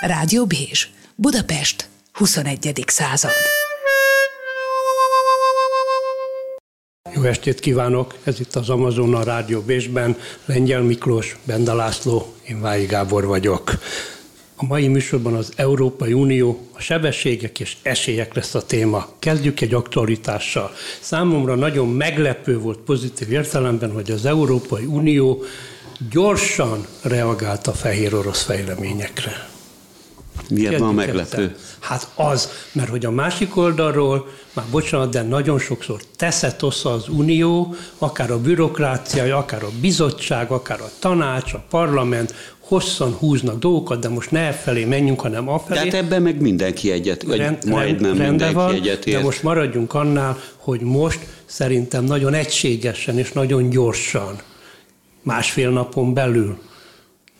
Rádió Bézs, Budapest, 21. század. Jó estét kívánok! Ez itt az Amazon Rádió Bécsben. Lengyel Miklós, Benda László, én Vályi Gábor vagyok. A mai műsorban az Európai Unió, a sebességek és esélyek lesz a téma. Kezdjük egy aktualitással. Számomra nagyon meglepő volt pozitív értelemben, hogy az Európai Unió gyorsan reagált a fehér orosz fejleményekre. Miért van meglepő? Hát az, mert hogy a másik oldalról, már bocsánat, de nagyon sokszor teszett ossza az Unió, akár a bürokrácia, akár a bizottság, akár a tanács, a parlament, hosszan húznak dolgokat, de most ne felé menjünk, hanem afelé. Tehát ebben meg mindenki egyet, vagy rend, majdnem rend, mindenki van, egyet ért. De most maradjunk annál, hogy most szerintem nagyon egységesen és nagyon gyorsan, másfél napon belül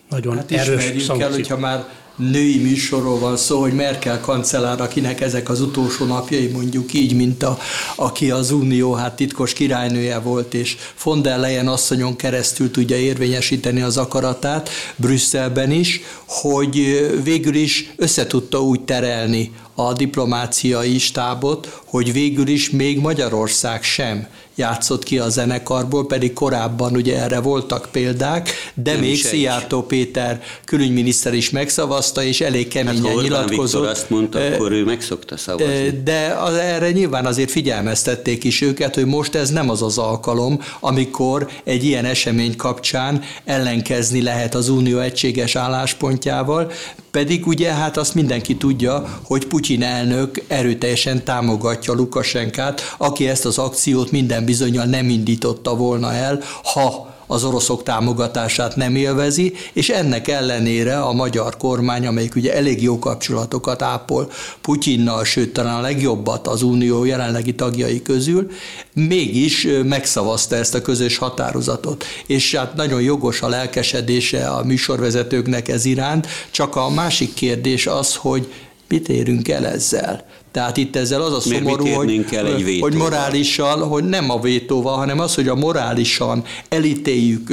nagyon hát erős szankció. el, hogyha már női műsorról van szó, hogy Merkel kancellár, akinek ezek az utolsó napjai mondjuk így, mint a, aki az Unió hát titkos királynője volt, és von der Leyen asszonyon keresztül tudja érvényesíteni az akaratát Brüsszelben is, hogy végül is összetudta úgy terelni a diplomáciai stábot, hogy végül is még Magyarország sem játszott ki a zenekarból, pedig korábban ugye erre voltak példák, de Nem még Szijjártó Péter külügyminiszter is megszavazta, és elég keményen hát, nyilatkozott. Viktor azt mondta, akkor ő meg szokta szavazni. De az, erre nyilván azért figyelmeztették is őket, hogy most ez nem az az alkalom, amikor egy ilyen esemény kapcsán ellenkezni lehet az unió egységes álláspontjával, pedig ugye hát azt mindenki tudja, hogy Putyin elnök erőteljesen támogatja Lukasenkát, aki ezt az akciót minden bizonyal nem indította volna el, ha az oroszok támogatását nem élvezi, és ennek ellenére a magyar kormány, amelyik ugye elég jó kapcsolatokat ápol Putyinnal, sőt talán a legjobbat az unió jelenlegi tagjai közül, mégis megszavazta ezt a közös határozatot. És hát nagyon jogos a lelkesedése a műsorvezetőknek ez iránt, csak a másik kérdés az, hogy mit érünk el ezzel. Tehát itt ezzel az a szomorú, hogy, egy hogy morálisan, hogy nem a vétóval, hanem az, hogy a morálisan elítéljük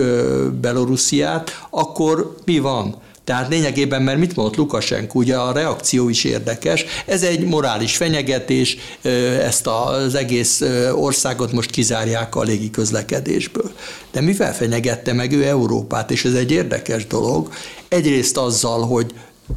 Belorussziát, akkor mi van? Tehát lényegében, mert mit mondott Lukasenko, ugye a reakció is érdekes, ez egy morális fenyegetés, ezt az egész országot most kizárják a légi közlekedésből. De mivel fenyegette meg ő Európát, és ez egy érdekes dolog, egyrészt azzal, hogy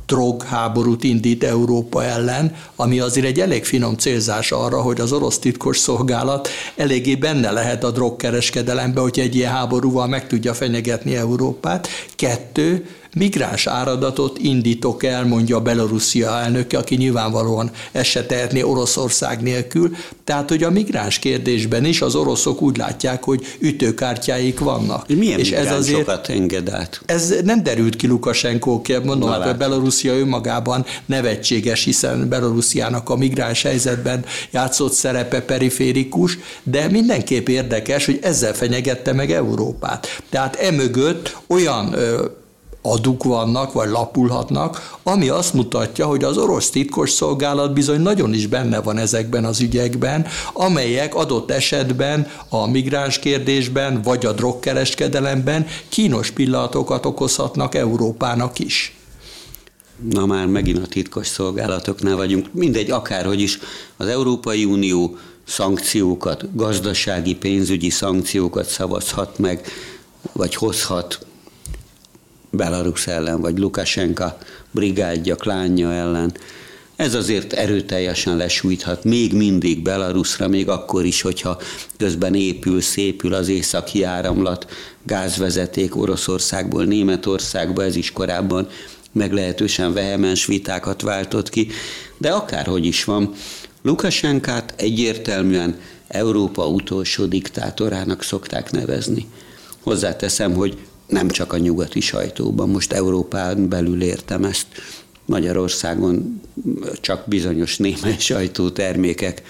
drogháborút indít Európa ellen, ami azért egy elég finom célzás arra, hogy az orosz titkos szolgálat eléggé benne lehet a drogkereskedelembe, hogy egy ilyen háborúval meg tudja fenyegetni Európát. Kettő, migráns áradatot indítok el, mondja a Belorusszia elnöke, aki nyilvánvalóan ezt se tehetné Oroszország nélkül. Tehát, hogy a migráns kérdésben is az oroszok úgy látják, hogy ütőkártyáik vannak. Milyen és ez azért enged át? Ez nem derült ki Lukasenko, mondom, hogy hát Belorusszia önmagában nevetséges, hiszen Belorussziának a migráns helyzetben játszott szerepe periférikus, de mindenképp érdekes, hogy ezzel fenyegette meg Európát. Tehát emögött olyan aduk vannak, vagy lapulhatnak, ami azt mutatja, hogy az orosz titkos szolgálat bizony nagyon is benne van ezekben az ügyekben, amelyek adott esetben a migráns kérdésben, vagy a drogkereskedelemben kínos pillanatokat okozhatnak Európának is. Na már megint a titkos szolgálatoknál vagyunk. Mindegy, akárhogy is az Európai Unió szankciókat, gazdasági, pénzügyi szankciókat szavazhat meg, vagy hozhat Belarus ellen, vagy Lukasenka brigádja, klánja ellen. Ez azért erőteljesen lesújthat még mindig Belarusra, még akkor is, hogyha közben épül, szépül az északi áramlat, gázvezeték Oroszországból Németországba, ez is korábban meglehetősen vehemens vitákat váltott ki, de akárhogy is van, Lukasenkát egyértelműen Európa utolsó diktátorának szokták nevezni. Hozzáteszem, hogy nem csak a nyugati sajtóban, most Európán belül értem ezt, Magyarországon csak bizonyos némely sajtótermékek.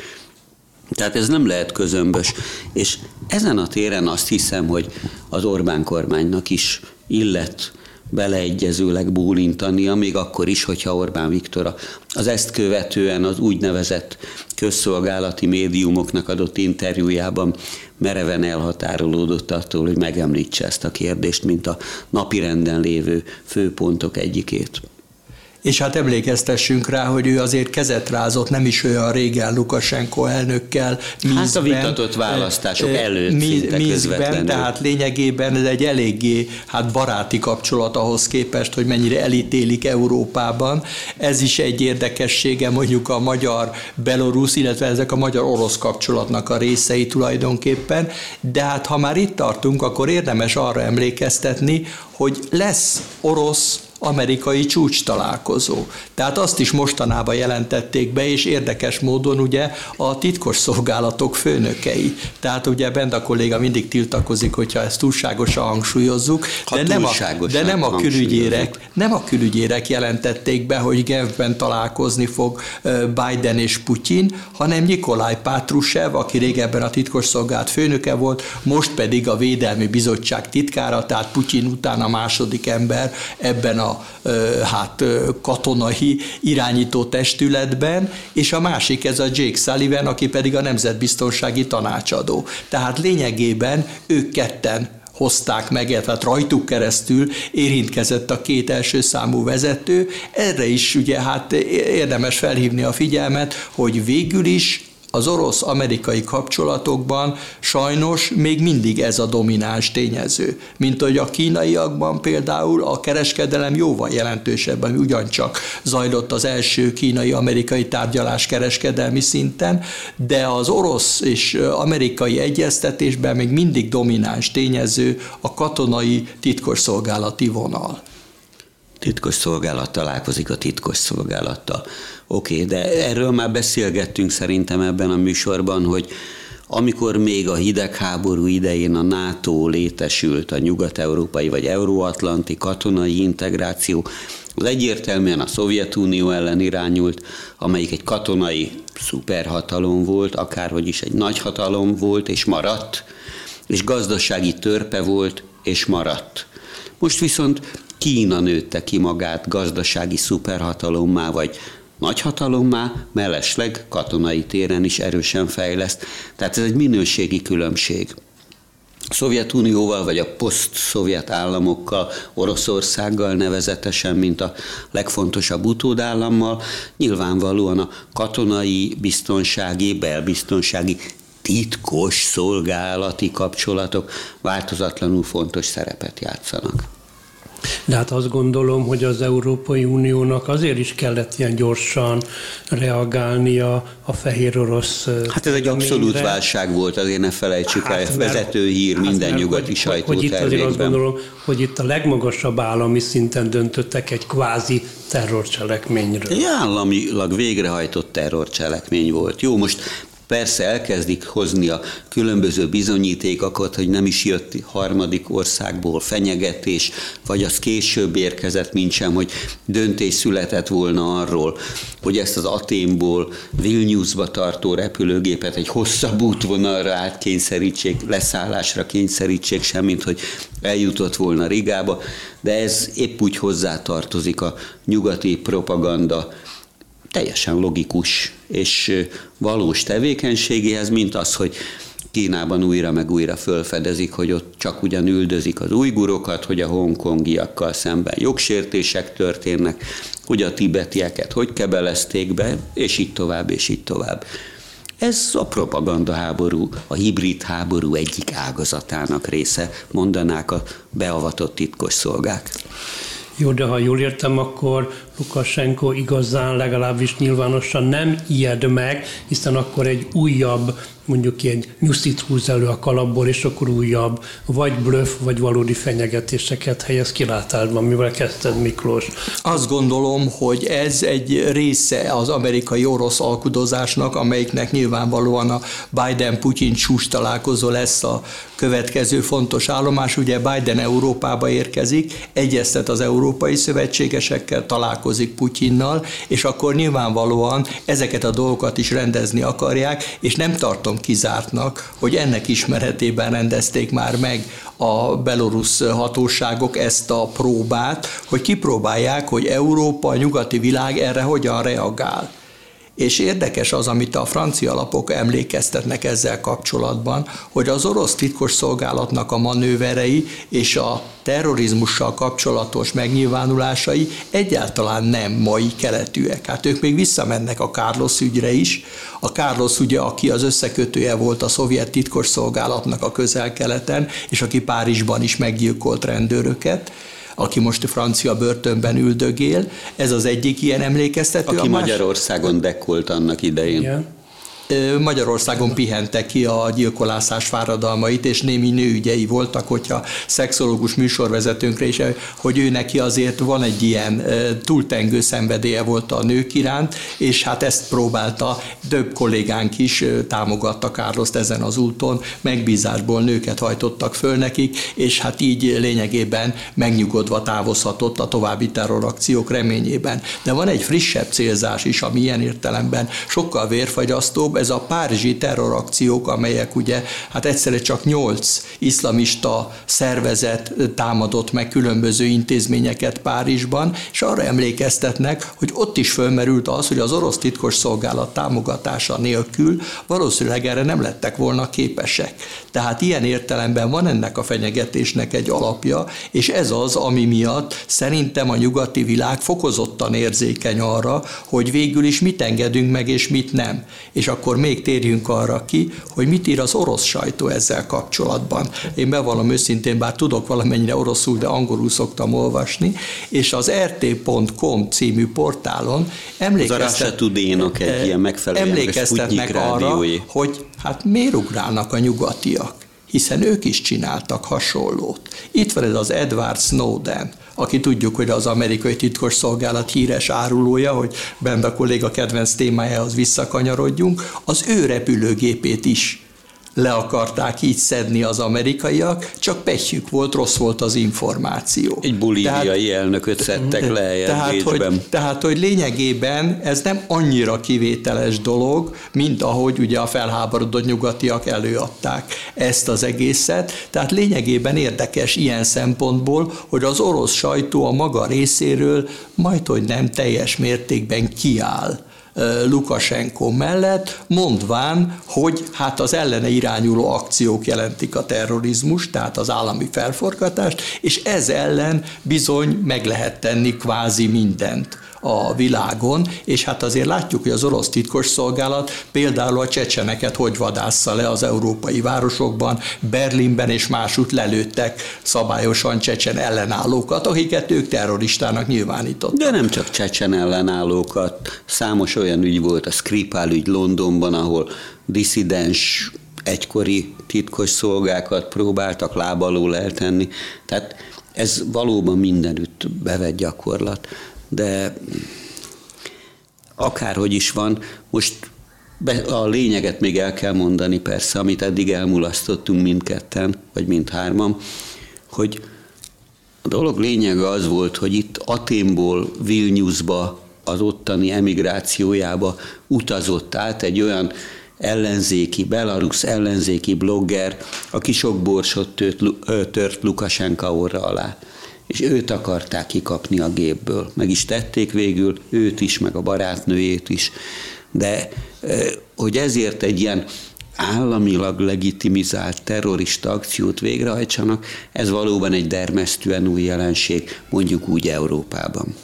Tehát ez nem lehet közömbös. És ezen a téren azt hiszem, hogy az Orbán kormánynak is illet beleegyezőleg bólintania, még akkor is, hogyha Orbán Viktor az ezt követően az úgynevezett közszolgálati médiumoknak adott interjújában mereven elhatárolódott attól, hogy megemlítse ezt a kérdést, mint a napirenden lévő főpontok egyikét. És hát emlékeztessünk rá, hogy ő azért kezet rázott nem is olyan régen Lukasenko elnökkel. Mízben, hát a vitatott választások előtt mízben, tehát lényegében ez egy eléggé hát baráti kapcsolat ahhoz képest, hogy mennyire elítélik Európában. Ez is egy érdekessége mondjuk a magyar-belorusz, illetve ezek a magyar-orosz kapcsolatnak a részei tulajdonképpen, de hát ha már itt tartunk, akkor érdemes arra emlékeztetni, hogy lesz orosz amerikai csúcs találkozó. Tehát azt is mostanában jelentették be, és érdekes módon ugye a titkos szolgálatok főnökei. Tehát ugye Benda kolléga mindig tiltakozik, hogyha ezt túlságosan hangsúlyozzuk, de nem, a, de nem a külügyérek, nem a külügyérek jelentették be, hogy Genfben találkozni fog Biden és Putyin, hanem Nikolaj Pátrushev, aki régebben a titkos szolgálat főnöke volt, most pedig a Védelmi Bizottság titkára, tehát Putyin után a második ember ebben a hát katonai irányító testületben, és a másik ez a Jake Sullivan, aki pedig a nemzetbiztonsági tanácsadó. Tehát lényegében ők ketten hozták meg, tehát rajtuk keresztül érintkezett a két első számú vezető. Erre is ugye hát érdemes felhívni a figyelmet, hogy végül is az orosz-amerikai kapcsolatokban sajnos még mindig ez a domináns tényező. Mint hogy a kínaiakban például a kereskedelem jóval jelentősebb, ami ugyancsak zajlott az első kínai-amerikai tárgyalás kereskedelmi szinten, de az orosz és amerikai egyeztetésben még mindig domináns tényező a katonai titkosszolgálati vonal titkos szolgálat találkozik a titkos szolgálattal. Oké, okay, de erről már beszélgettünk szerintem ebben a műsorban, hogy amikor még a hidegháború idején a NATO létesült, a nyugat-európai vagy euróatlanti katonai integráció, az egyértelműen a Szovjetunió ellen irányult, amelyik egy katonai szuperhatalom volt, akárhogy is egy nagy hatalom volt és maradt, és gazdasági törpe volt és maradt. Most viszont Kína nőtte ki magát gazdasági szuperhatalommá, vagy nagyhatalommá, mellesleg katonai téren is erősen fejleszt. Tehát ez egy minőségi különbség. A Szovjetunióval vagy a poszt-szovjet államokkal, Oroszországgal nevezetesen, mint a legfontosabb utódállammal, nyilvánvalóan a katonai, biztonsági, belbiztonsági titkos szolgálati kapcsolatok változatlanul fontos szerepet játszanak. De hát azt gondolom, hogy az Európai Uniónak azért is kellett ilyen gyorsan reagálnia a fehér orosz Hát ez egy abszolút válság volt, azért ne felejtsük hát, el, vezető hír hát minden mert, nyugati hogy, sajtó hogy itt azért azt gondolom, hogy itt a legmagasabb állami szinten döntöttek egy kvázi terrorcselekményről. Egy államilag végrehajtott terrorcselekmény volt. Jó, most Persze elkezdik hozni a különböző bizonyítékokat, hogy nem is jött harmadik országból fenyegetés, vagy az később érkezett, mint sem, hogy döntés született volna arról, hogy ezt az Aténból Vilniusba tartó repülőgépet egy hosszabb útvonalra átkényszerítsék, leszállásra kényszerítsék, semmint hogy eljutott volna Rigába, de ez épp úgy hozzátartozik a nyugati propaganda teljesen logikus és valós tevékenységéhez, mint az, hogy Kínában újra meg újra fölfedezik, hogy ott csak ugyan üldözik az ujgurokat, hogy a hongkongiakkal szemben jogsértések történnek, hogy a tibetieket hogy kebelezték be, és így tovább, és így tovább. Ez a propaganda háború, a hibrid háború egyik ágazatának része, mondanák a beavatott titkos szolgák. Jó, de ha jól értem, akkor Lukasenko igazán legalábbis nyilvánosan nem ijed meg, hiszen akkor egy újabb mondjuk egy nyuszit húz elő a kalapból, és akkor újabb, vagy blöff, vagy valódi fenyegetéseket helyez kilátásban, mivel kezdted Miklós. Azt gondolom, hogy ez egy része az amerikai-orosz alkudozásnak, amelyiknek nyilvánvalóan a Biden-Putyin csúcs találkozó lesz a következő fontos állomás. Ugye Biden Európába érkezik, egyeztet az európai szövetségesekkel, találkozik Putyinnal, és akkor nyilvánvalóan ezeket a dolgokat is rendezni akarják, és nem tartom kizártnak, hogy ennek ismeretében rendezték már meg a belorusz hatóságok ezt a próbát, hogy kipróbálják, hogy Európa, a nyugati világ erre hogyan reagál És érdekes az, amit a francia lapok emlékeztetnek ezzel kapcsolatban, hogy az orosz titkos szolgálatnak a manőverei és a terrorizmussal kapcsolatos megnyilvánulásai egyáltalán nem mai keletűek. Hát ők még visszamennek a Carlos ügyre is. A Carlos ugye, aki az összekötője volt a szovjet titkos szolgálatnak a közel-keleten, és aki Párizsban is meggyilkolt rendőröket aki most a francia börtönben üldögél. Ez az egyik ilyen emlékeztető. Aki Magyarországon dekkolt annak idején. Igen. Magyarországon pihente ki a gyilkolászás fáradalmait, és némi nőügyei voltak, hogyha szexológus műsorvezetőnkre is, hogy ő neki azért van egy ilyen túltengő szenvedélye volt a nők iránt, és hát ezt próbálta, több kollégánk is támogatta Kárloszt ezen az úton, megbízásból nőket hajtottak föl nekik, és hát így lényegében megnyugodva távozhatott a további terrorakciók reményében. De van egy frissebb célzás is, ami ilyen értelemben sokkal vérfagyasztóbb, ez a párizsi terrorakciók, amelyek ugye hát egyszerre csak nyolc iszlamista szervezet támadott meg különböző intézményeket Párizsban, és arra emlékeztetnek, hogy ott is fölmerült az, hogy az orosz titkos szolgálat támogatása nélkül valószínűleg erre nem lettek volna képesek. Tehát ilyen értelemben van ennek a fenyegetésnek egy alapja, és ez az, ami miatt szerintem a nyugati világ fokozottan érzékeny arra, hogy végül is mit engedünk meg, és mit nem. És akkor akkor még térjünk arra ki, hogy mit ír az orosz sajtó ezzel kapcsolatban. Én bevallom őszintén, bár tudok valamennyire oroszul, de angolul szoktam olvasni, és az rt.com című portálon emlékeztet, eh, ilyen megfelelő emlékeztetnek arra, hogy hát miért ugrálnak a nyugatiak hiszen ők is csináltak hasonlót. Itt van ez az Edward Snowden, aki tudjuk, hogy az amerikai titkos szolgálat híres árulója, hogy bent a kolléga kedvenc témájához visszakanyarodjunk, az ő repülőgépét is le akarták így szedni az amerikaiak, csak pehjük volt, rossz volt az információ. Egy bolíviai tehát, elnököt szedtek le tehát hogy, tehát, hogy lényegében ez nem annyira kivételes dolog, mint ahogy ugye a felháborodott nyugatiak előadták ezt az egészet. Tehát lényegében érdekes ilyen szempontból, hogy az orosz sajtó a maga részéről majd, hogy nem teljes mértékben kiáll Lukasenko mellett, mondván, hogy hát az ellene irányuló akciók jelentik a terrorizmus, tehát az állami felforgatást, és ez ellen bizony meg lehet tenni kvázi mindent a világon, és hát azért látjuk, hogy az orosz titkos szolgálat például a csecseneket hogy vadásza le az európai városokban, Berlinben és másút lelőttek szabályosan csecsen ellenállókat, akiket ők terroristának nyilvánítottak. De nem csak csecsen ellenállókat, számos olyan ügy volt, a Skripal ügy Londonban, ahol diszidens egykori titkos szolgákat próbáltak lábalól eltenni. Tehát ez valóban mindenütt bevett gyakorlat de akárhogy is van, most a lényeget még el kell mondani persze, amit eddig elmulasztottunk mindketten, vagy mindhárman, hogy a dolog lényege az volt, hogy itt Aténból Vilniusba, az ottani emigrációjába utazott át egy olyan ellenzéki, belarusz ellenzéki blogger, aki sok borsot tört, tört Lukasenka orra alá és őt akarták kikapni a gépből. Meg is tették végül, őt is, meg a barátnőjét is. De hogy ezért egy ilyen államilag legitimizált terrorista akciót végrehajtsanak, ez valóban egy dermesztően új jelenség, mondjuk úgy Európában.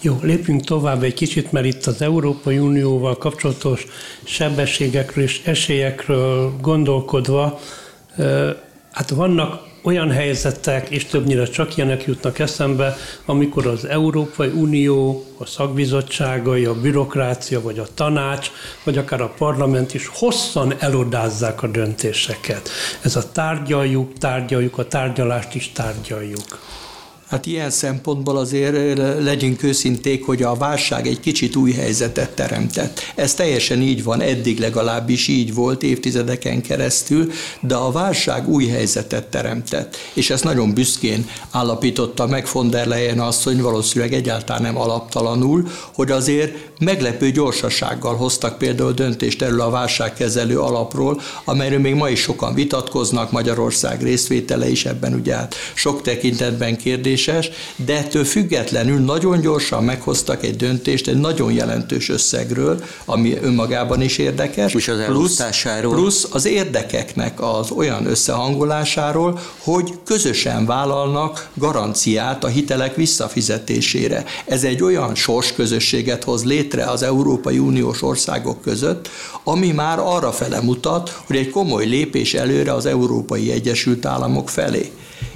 Jó, lépjünk tovább egy kicsit, mert itt az Európai Unióval kapcsolatos sebességekről és esélyekről gondolkodva, hát vannak olyan helyzetek, és többnyire csak ilyenek jutnak eszembe, amikor az Európai Unió, a szakbizottságai, a bürokrácia, vagy a tanács, vagy akár a parlament is hosszan elodázzák a döntéseket. Ez a tárgyaljuk, tárgyaljuk, a tárgyalást is tárgyaljuk. Hát ilyen szempontból azért legyünk őszinték, hogy a válság egy kicsit új helyzetet teremtett. Ez teljesen így van, eddig legalábbis így volt évtizedeken keresztül, de a válság új helyzetet teremtett. És ezt nagyon büszkén állapította meg von der Leyen asszony, valószínűleg egyáltalán nem alaptalanul, hogy azért meglepő gyorsasággal hoztak például döntést erről a válságkezelő alapról, amelyről még ma is sokan vitatkoznak, Magyarország részvétele is ebben ugye hát sok tekintetben kérdés, kérdéses, de ettől függetlenül nagyon gyorsan meghoztak egy döntést egy nagyon jelentős összegről, ami önmagában is érdekes. És az plusz, plusz az érdekeknek az olyan összehangolásáról, hogy közösen vállalnak garanciát a hitelek visszafizetésére. Ez egy olyan sorsközösséget hoz létre az Európai Uniós országok között, ami már arra fele mutat, hogy egy komoly lépés előre az Európai Egyesült Államok felé.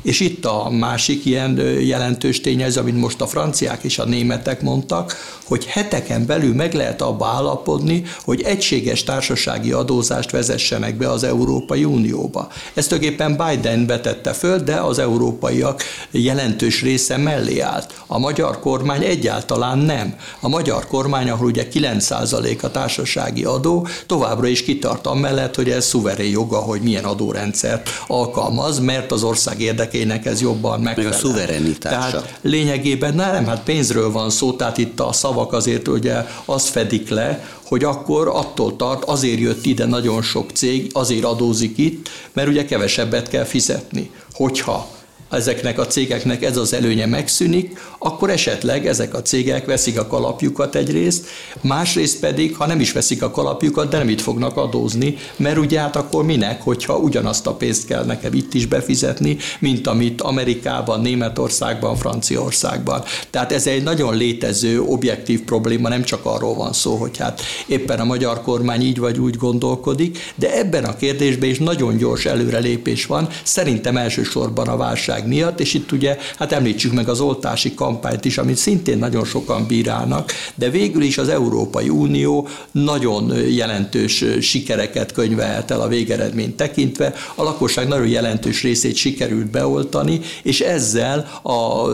És itt a másik ilyen jelentős tényező, amit most a franciák és a németek mondtak, hogy heteken belül meg lehet abba állapodni, hogy egységes társasági adózást vezessenek be az Európai Unióba. Ezt tulajdonképpen Biden vetette föl, de az európaiak jelentős része mellé állt. A magyar kormány egyáltalán nem. A magyar kormány, ahol ugye 9% a társasági adó, továbbra is kitart amellett, hogy ez szuverén joga, hogy milyen adórendszert alkalmaz, mert az ország érdekének ez jobban megfelel. Meg a szuverenitása. Tehát lényegében nem, hát pénzről van szó, tehát itt a szavak azért ugye azt fedik le, hogy akkor attól tart, azért jött ide nagyon sok cég, azért adózik itt, mert ugye kevesebbet kell fizetni. Hogyha ezeknek a cégeknek ez az előnye megszűnik, akkor esetleg ezek a cégek veszik a kalapjukat egyrészt, másrészt pedig, ha nem is veszik a kalapjukat, de nem itt fognak adózni, mert ugye hát akkor minek, hogyha ugyanazt a pénzt kell nekem itt is befizetni, mint amit Amerikában, Németországban, Franciaországban. Tehát ez egy nagyon létező, objektív probléma, nem csak arról van szó, hogy hát éppen a magyar kormány így vagy úgy gondolkodik, de ebben a kérdésben is nagyon gyors előrelépés van, szerintem elsősorban a válság válság miatt, és itt ugye, hát említsük meg az oltási kampányt is, amit szintén nagyon sokan bírálnak, de végül is az Európai Unió nagyon jelentős sikereket könyvelhet el a végeredményt tekintve, a lakosság nagyon jelentős részét sikerült beoltani, és ezzel a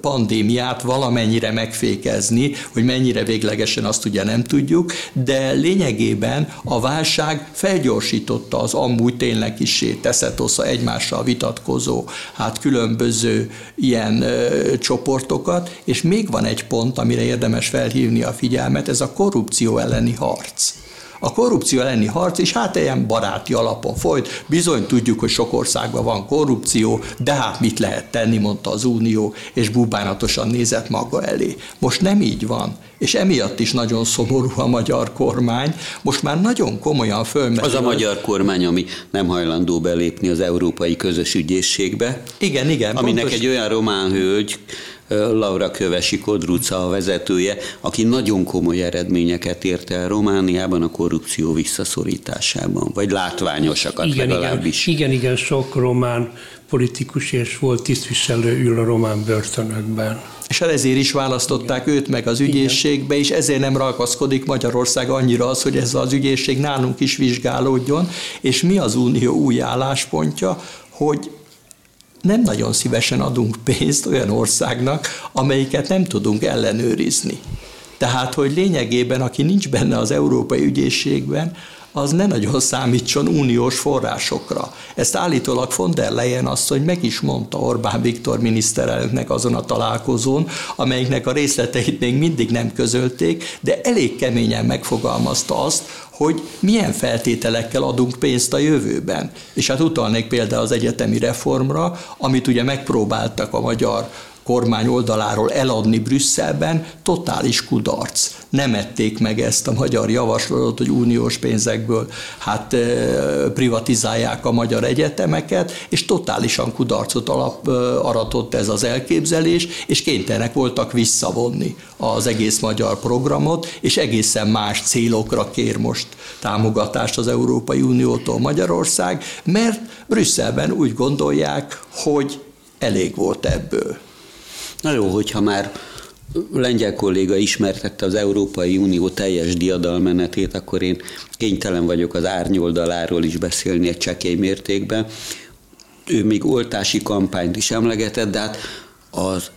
pandémiát valamennyire megfékezni, hogy mennyire véglegesen azt ugye nem tudjuk, de lényegében a válság felgyorsította az amúgy tényleg is teszetosza egymással vitatkozó hát különböző ilyen ö, csoportokat, és még van egy pont, amire érdemes felhívni a figyelmet, ez a korrupció elleni harc. A korrupció elleni harc is hát ilyen baráti alapon folyt. Bizony tudjuk, hogy sok országban van korrupció, de hát mit lehet tenni, mondta az Unió, és bubánatosan nézett maga elé. Most nem így van és emiatt is nagyon szomorú a magyar kormány. Most már nagyon komolyan fölmerül. Az a magyar kormány, ami nem hajlandó belépni az Európai Közös Ügyészségbe. Igen, igen. Aminek pontos... egy olyan román hölgy, Laura Kövesi Kodruca a vezetője, aki nagyon komoly eredményeket ért el Romániában a korrupció visszaszorításában, vagy látványosakat igen, legalábbis. Igen, igen, igen, sok román politikus és volt tisztviselő ül a román börtönökben. És ezért is választották őt meg az ügyészségbe, és ezért nem ragaszkodik Magyarország annyira az, hogy ez az ügyészség nálunk is vizsgálódjon, és mi az unió új álláspontja, hogy nem nagyon szívesen adunk pénzt olyan országnak, amelyiket nem tudunk ellenőrizni. Tehát, hogy lényegében, aki nincs benne az Európai Ügyészségben, az ne nagyon számítson uniós forrásokra. Ezt állítólag von der Leyen azt, hogy meg is mondta Orbán Viktor miniszterelnöknek azon a találkozón, amelyiknek a részleteit még mindig nem közölték, de elég keményen megfogalmazta azt, hogy milyen feltételekkel adunk pénzt a jövőben. És hát utalnék például az egyetemi reformra, amit ugye megpróbáltak a magyar kormány oldaláról eladni Brüsszelben, totális kudarc. Nem ették meg ezt a magyar javaslatot, hogy uniós pénzekből hát privatizálják a magyar egyetemeket, és totálisan kudarcot alap, aratott ez az elképzelés, és kénytelenek voltak visszavonni az egész magyar programot, és egészen más célokra kér most támogatást az Európai Uniótól Magyarország, mert Brüsszelben úgy gondolják, hogy elég volt ebből. Na jó, hogyha már lengyel kolléga ismertette az Európai Unió teljes diadalmenetét, akkor én kénytelen vagyok az árnyoldaláról is beszélni egy csekély mértékben. Ő még oltási kampányt is emlegetett, de hát az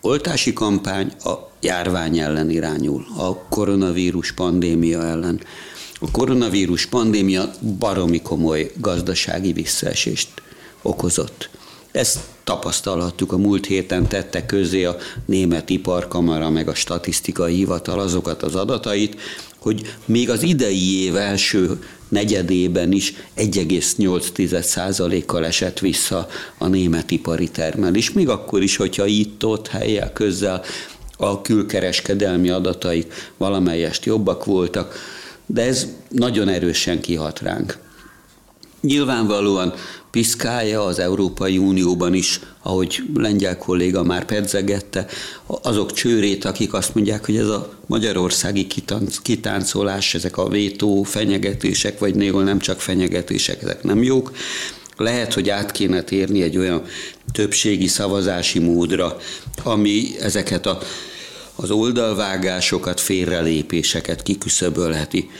oltási kampány a járvány ellen irányul, a koronavírus pandémia ellen. A koronavírus pandémia baromi komoly gazdasági visszaesést okozott. Ezt tapasztalhattuk a múlt héten tette közé a német iparkamara meg a statisztikai hivatal azokat az adatait, hogy még az idei év első negyedében is 1,8%-kal esett vissza a német ipari termelés. Még akkor is, hogyha itt-ott helyel közzel a külkereskedelmi adataik valamelyest jobbak voltak, de ez nagyon erősen kihat ránk. Nyilvánvalóan piszkálja az Európai Unióban is, ahogy lengyel kolléga már pedzegette, azok csőrét, akik azt mondják, hogy ez a magyarországi kitáncolás, ezek a vétó fenyegetések, vagy néhol nem csak fenyegetések, ezek nem jók. Lehet, hogy át kéne térni egy olyan többségi szavazási módra, ami ezeket a, az oldalvágásokat, félrelépéseket kiküszöbölheti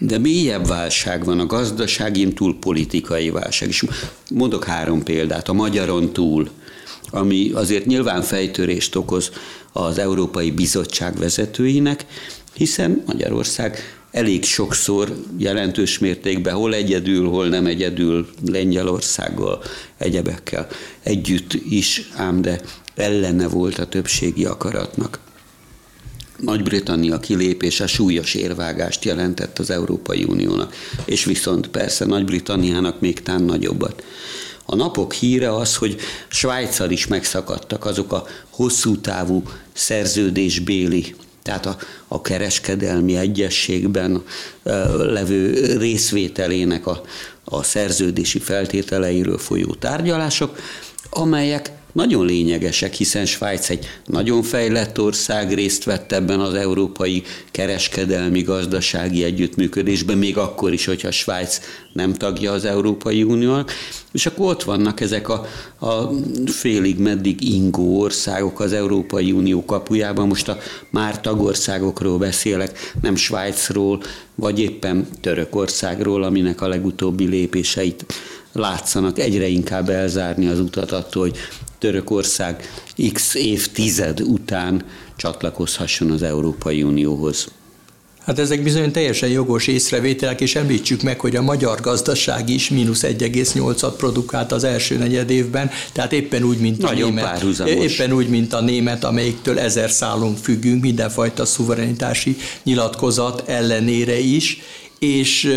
de mélyebb válság van, a gazdaságin túl politikai válság. És mondok három példát, a magyaron túl, ami azért nyilván fejtörést okoz az Európai Bizottság vezetőinek, hiszen Magyarország elég sokszor jelentős mértékben, hol egyedül, hol nem egyedül, Lengyelországgal, egyebekkel együtt is, ám de ellene volt a többségi akaratnak. Nagy-Britannia kilépése súlyos érvágást jelentett az Európai Uniónak, és viszont persze Nagy-Britanniának még tán nagyobbat. A napok híre az, hogy Svájccal is megszakadtak azok a hosszú távú szerződésbéli tehát a, a kereskedelmi egyességben levő részvételének a, a szerződési feltételeiről folyó tárgyalások, amelyek nagyon lényegesek, hiszen Svájc egy nagyon fejlett ország, részt vett ebben az európai kereskedelmi gazdasági együttműködésben, még akkor is, hogyha Svájc nem tagja az Európai Uniónak, és akkor ott vannak ezek a, a félig meddig ingó országok az Európai Unió kapujában, most a már tagországokról beszélek, nem Svájcról, vagy éppen Törökországról, aminek a legutóbbi lépéseit látszanak. Egyre inkább elzárni az utat attól, hogy Törökország x évtized után csatlakozhasson az Európai Unióhoz. Hát ezek bizony teljesen jogos észrevételek, és említsük meg, hogy a magyar gazdaság is mínusz 1,8-at produkált az első negyed évben, tehát éppen úgy, mint Nagyon a német. Párhuzamos. Éppen úgy, mint a német, amelyiktől ezer szálon függünk, mindenfajta szuverenitási nyilatkozat ellenére is, és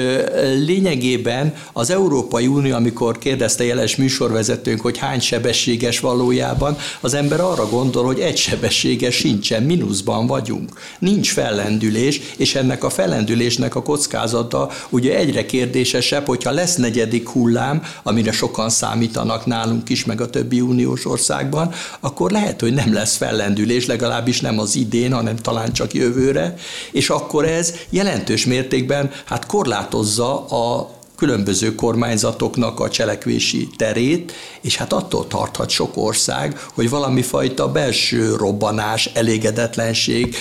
lényegében az Európai Unió, amikor kérdezte jeles műsorvezetőnk, hogy hány sebességes valójában, az ember arra gondol, hogy egy sebességes sincsen, mínuszban vagyunk. Nincs fellendülés, és ennek a fellendülésnek a kockázata ugye egyre kérdésesebb, hogyha lesz negyedik hullám, amire sokan számítanak nálunk is, meg a többi uniós országban, akkor lehet, hogy nem lesz fellendülés, legalábbis nem az idén, hanem talán csak jövőre, és akkor ez jelentős mértékben hát korlátozza a különböző kormányzatoknak a cselekvési terét, és hát attól tarthat sok ország, hogy valami fajta belső robbanás, elégedetlenség,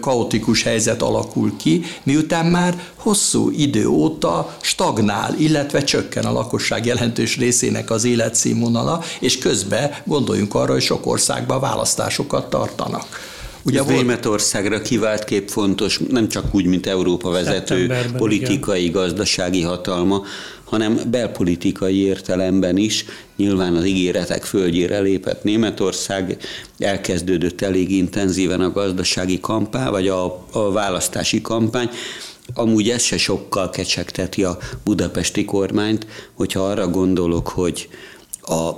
kaotikus helyzet alakul ki, miután már hosszú idő óta stagnál, illetve csökken a lakosság jelentős részének az életszínvonala, és közben gondoljunk arra, hogy sok országban választásokat tartanak. Ugye volt... Németországra kivált kép fontos, nem csak úgy, mint Európa vezető politikai, igen. gazdasági hatalma, hanem belpolitikai értelemben is. Nyilván az ígéretek földjére lépett Németország, elkezdődött elég intenzíven a gazdasági kampány, vagy a, a választási kampány, Amúgy ez se sokkal kecsegteti a budapesti kormányt, hogyha arra gondolok, hogy a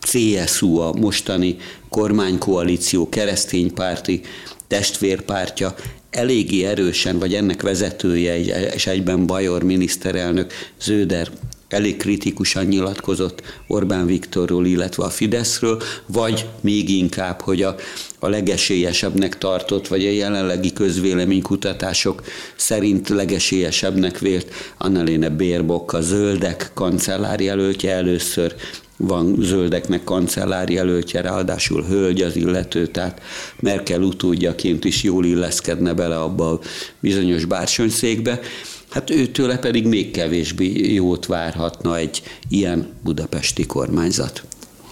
CSU, a mostani kormánykoalíció kereszténypárti testvérpártja eléggé erősen, vagy ennek vezetője, és egyben Bajor miniszterelnök Zöder elég kritikusan nyilatkozott Orbán Viktorról, illetve a Fideszről, vagy még inkább, hogy a, a legesélyesebbnek tartott, vagy a jelenlegi közvéleménykutatások szerint legesélyesebbnek vélt Annalena Baerbock, a zöldek kancellárjelöltje először van zöldeknek kancellár jelöltje, ráadásul hölgy az illető, tehát Merkel utódjaként is jól illeszkedne bele abba a bizonyos bársonyszékbe. Hát őtőle pedig még kevésbé jót várhatna egy ilyen budapesti kormányzat.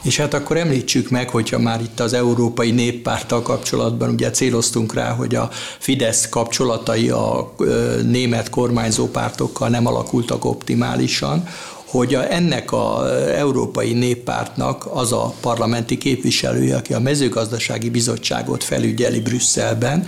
És hát akkor említsük meg, hogyha már itt az Európai Néppárttal kapcsolatban ugye céloztunk rá, hogy a Fidesz kapcsolatai a német kormányzó pártokkal nem alakultak optimálisan, hogy a, ennek a Európai Néppártnak az a parlamenti képviselője, aki a mezőgazdasági bizottságot felügyeli Brüsszelben,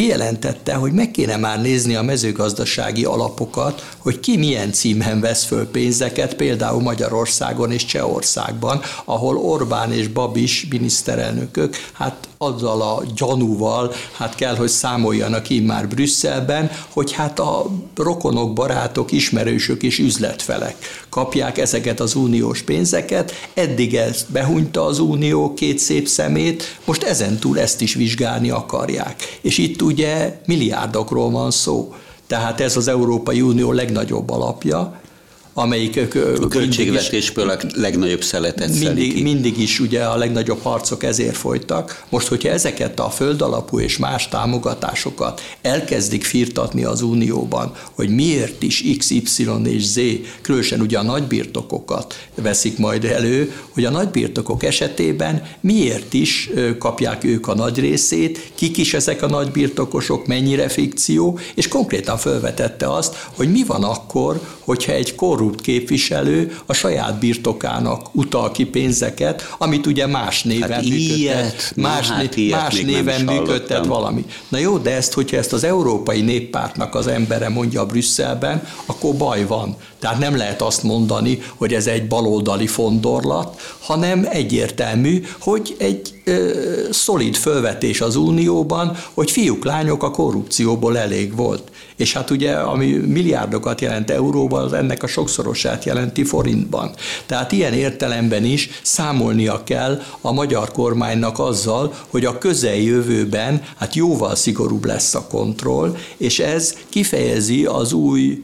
kijelentette, hogy meg kéne már nézni a mezőgazdasági alapokat, hogy ki milyen címen vesz föl pénzeket, például Magyarországon és Csehországban, ahol Orbán és Babis miniszterelnökök hát azzal a gyanúval hát kell, hogy számoljanak már Brüsszelben, hogy hát a rokonok, barátok, ismerősök és üzletfelek kapják ezeket az uniós pénzeket. Eddig ezt behunyta az unió két szép szemét, most ezentúl ezt is vizsgálni akarják. És itt ugye milliárdokról van szó. Tehát ez az Európai Unió legnagyobb alapja, amelyik a költségvetésből a legnagyobb szeletet mindig, mindig is ugye a legnagyobb harcok ezért folytak. Most, hogyha ezeket a földalapú és más támogatásokat elkezdik firtatni az Unióban, hogy miért is X, Y és Z, különösen ugye a nagybirtokokat veszik majd elő, hogy a nagybirtokok esetében miért is kapják ők a nagy részét, kik is ezek a nagybirtokosok, mennyire fikció, és konkrétan felvetette azt, hogy mi van akkor, hogyha egy korrupt képviselő a saját birtokának utal ki pénzeket, amit ugye más néven hát működtet. Ilyet, más, hát né- más néven működtet valami. Na jó, de ezt, hogyha ezt az Európai Néppártnak az embere mondja Brüsszelben, akkor baj van. Tehát nem lehet azt mondani, hogy ez egy baloldali fondorlat, hanem egyértelmű, hogy egy ö, szolid fölvetés az Unióban, hogy fiúk, lányok a korrupcióból elég volt. És hát ugye, ami milliárdokat jelent euróban, az ennek a sokszorosát jelenti forintban. Tehát ilyen értelemben is számolnia kell a magyar kormánynak azzal, hogy a közeljövőben hát jóval szigorúbb lesz a kontroll, és ez kifejezi az új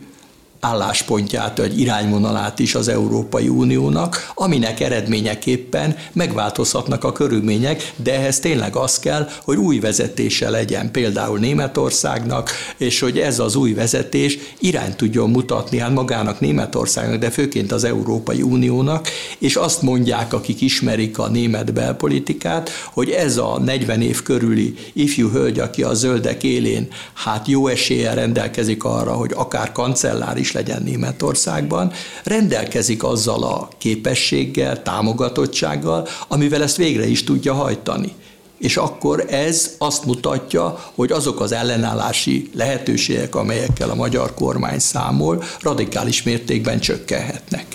álláspontját vagy irányvonalát is az Európai Uniónak, aminek eredményeképpen megváltozhatnak a körülmények, de ehhez tényleg az kell, hogy új vezetése legyen, például Németországnak, és hogy ez az új vezetés irányt tudjon mutatni hát magának Németországnak, de főként az Európai Uniónak, és azt mondják, akik ismerik a német belpolitikát, hogy ez a 40 év körüli ifjú hölgy, aki a zöldek élén, hát jó eséllyel rendelkezik arra, hogy akár kancellár is legyen Németországban, rendelkezik azzal a képességgel, támogatottsággal, amivel ezt végre is tudja hajtani. És akkor ez azt mutatja, hogy azok az ellenállási lehetőségek, amelyekkel a magyar kormány számol, radikális mértékben csökkenhetnek.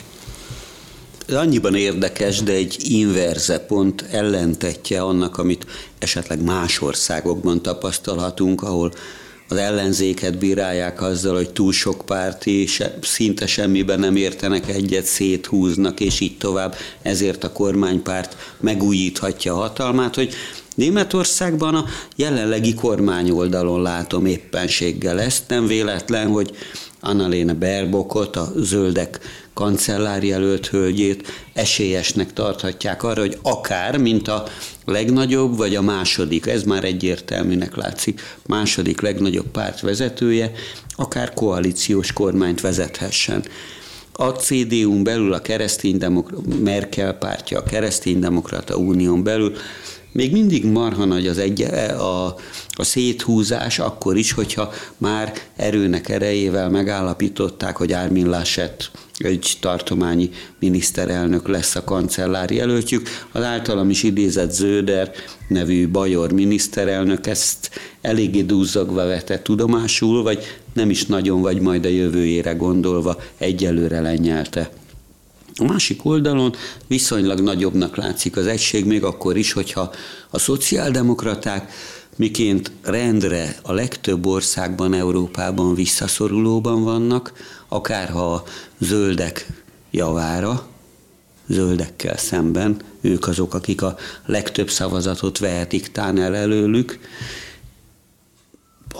Ez annyiban érdekes, de egy inverze pont ellentetje annak, amit esetleg más országokban tapasztalhatunk, ahol az ellenzéket bírálják azzal, hogy túl sok párti, se, szinte semmiben nem értenek egyet, széthúznak, és így tovább. Ezért a kormánypárt megújíthatja a hatalmát, hogy Németországban a jelenlegi kormány oldalon látom éppenséggel ezt. Nem véletlen, hogy Annalena Berbokot, a zöldek kancellárjelölt hölgyét esélyesnek tarthatják arra, hogy akár, mint a legnagyobb, vagy a második, ez már egyértelműnek látszik, második legnagyobb párt vezetője, akár koalíciós kormányt vezethessen. A CDU-n belül a kereszténydemokrata, Merkel pártja, a kereszténydemokrata unión belül még mindig marha nagy az egy, a, a széthúzás, akkor is, hogyha már erőnek erejével megállapították, hogy Ármin Laschet egy tartományi miniszterelnök lesz a kancellár jelöltjük. Az általam is idézett Zöder nevű bajor miniszterelnök ezt eléggé dúzzagva vette tudomásul, vagy nem is nagyon, vagy majd a jövőjére gondolva egyelőre lenyelte. A másik oldalon viszonylag nagyobbnak látszik az egység, még akkor is, hogyha a szociáldemokraták miként rendre a legtöbb országban, Európában visszaszorulóban vannak, akárha a zöldek javára, zöldekkel szemben, ők azok, akik a legtöbb szavazatot vehetik tán el előlük,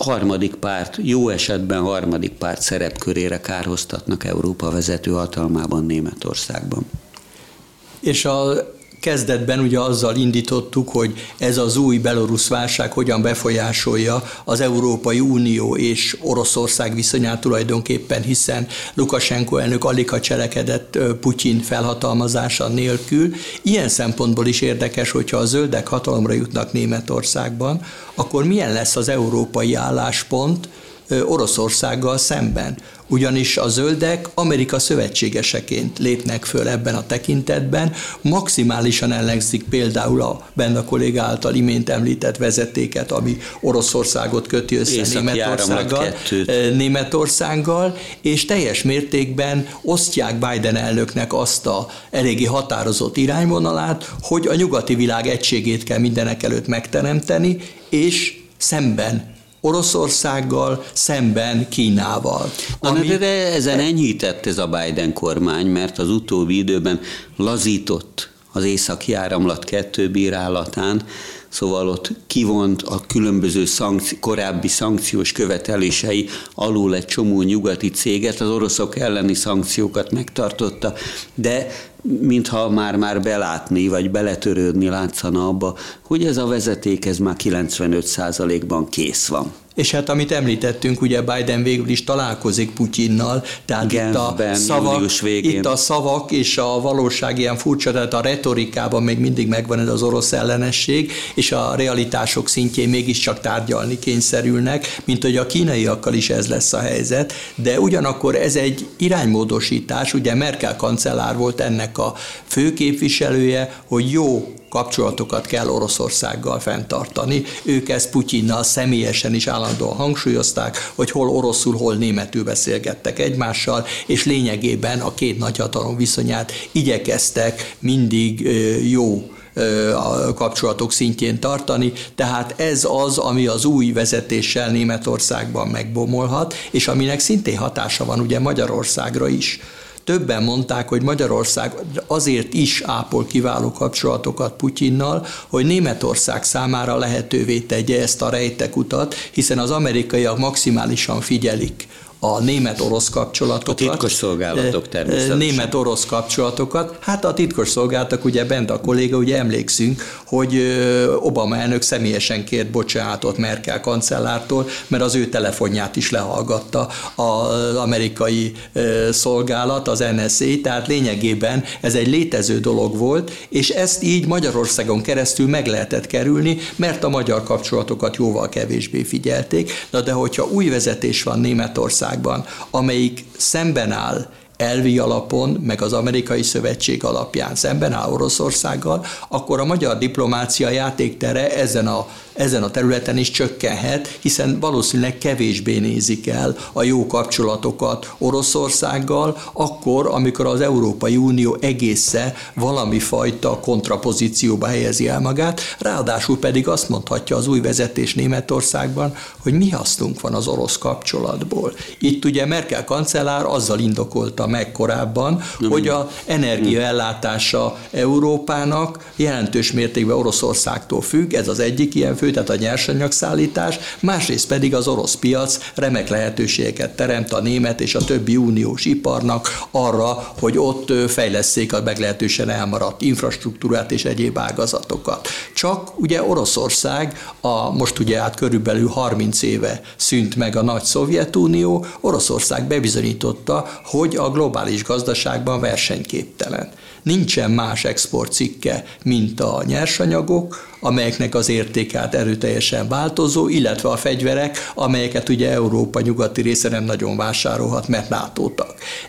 harmadik párt, jó esetben harmadik párt szerepkörére kárhoztatnak Európa vezető hatalmában Németországban. És a kezdetben ugye azzal indítottuk, hogy ez az új belorusz válság hogyan befolyásolja az Európai Unió és Oroszország viszonyát tulajdonképpen, hiszen Lukasenko elnök alig cselekedett Putyin felhatalmazása nélkül. Ilyen szempontból is érdekes, hogyha a zöldek hatalomra jutnak Németországban, akkor milyen lesz az európai álláspont, Oroszországgal szemben. Ugyanis a zöldek Amerika szövetségeseként lépnek föl ebben a tekintetben, maximálisan ellenzik például a Benda kolléga által imént említett vezetéket, ami Oroszországot köti össze Németországgal, Németországgal, és teljes mértékben osztják Biden elnöknek azt a eléggé határozott irányvonalát, hogy a nyugati világ egységét kell mindenek előtt megteremteni, és szemben Oroszországgal szemben Kínával. Na, ami... de ezen enyhített ez a Biden kormány, mert az utóbbi időben lazított az északi áramlat kettő bírálatán, szóval ott kivont a különböző szankci- korábbi szankciós követelései alul egy csomó nyugati céget, az oroszok elleni szankciókat megtartotta, de mintha már-már belátni, vagy beletörődni látszana abba, hogy ez a vezeték ez már 95%-ban kész van. És hát amit említettünk, ugye Biden végül is találkozik Putyinnal, tehát Genfben, itt, a szavak, itt a szavak és a valóság ilyen furcsa, tehát a retorikában még mindig megvan ez az orosz ellenesség, és a realitások szintjén mégiscsak tárgyalni kényszerülnek, mint hogy a kínaiakkal is ez lesz a helyzet, de ugyanakkor ez egy iránymódosítás, ugye Merkel kancellár volt ennek a főképviselője, hogy jó kapcsolatokat kell Oroszországgal fenntartani. Ők ezt Putyinnal személyesen is állandóan hangsúlyozták, hogy hol oroszul, hol németül beszélgettek egymással, és lényegében a két nagyhatalom viszonyát igyekeztek mindig jó a kapcsolatok szintjén tartani, tehát ez az, ami az új vezetéssel Németországban megbomolhat, és aminek szintén hatása van ugye Magyarországra is. Többen mondták, hogy Magyarország azért is ápol kiváló kapcsolatokat Putyinnal, hogy Németország számára lehetővé tegye ezt a rejtekutat, hiszen az amerikaiak maximálisan figyelik a német-orosz kapcsolatokat. A titkos szolgálatok természetesen. Német-orosz kapcsolatokat. Hát a titkos szolgálatok, ugye bent a kolléga, ugye emlékszünk, hogy Obama elnök személyesen kért bocsánatot Merkel kancellártól, mert az ő telefonját is lehallgatta az amerikai szolgálat, az NSA, tehát lényegében ez egy létező dolog volt, és ezt így Magyarországon keresztül meg lehetett kerülni, mert a magyar kapcsolatokat jóval kevésbé figyelték. Na de hogyha új vezetés van Németország Oroszországban, amelyik szemben áll elvi alapon, meg az amerikai szövetség alapján szemben áll Oroszországgal, akkor a magyar diplomácia játéktere ezen a ezen a területen is csökkenhet, hiszen valószínűleg kevésbé nézik el a jó kapcsolatokat Oroszországgal, akkor, amikor az Európai Unió egésze valami fajta kontrapozícióba helyezi el magát, ráadásul pedig azt mondhatja az új vezetés Németországban, hogy mi hasznunk van az orosz kapcsolatból. Itt ugye Merkel kancellár azzal indokolta meg korábban, hogy a energiaellátása Európának jelentős mértékben Oroszországtól függ, ez az egyik ilyen fő tehát a nyersanyagszállítás, másrészt pedig az orosz piac remek lehetőségeket teremt a német és a többi uniós iparnak arra, hogy ott fejleszék a meglehetősen elmaradt infrastruktúrát és egyéb ágazatokat. Csak ugye Oroszország, a, most ugye át körülbelül 30 éve szűnt meg a nagy Szovjetunió, Oroszország bebizonyította, hogy a globális gazdaságban versenyképtelen. Nincsen más exportcikke, mint a nyersanyagok, amelyeknek az értékát erőteljesen változó, illetve a fegyverek, amelyeket ugye Európa nyugati része nem nagyon vásárolhat, mert nato.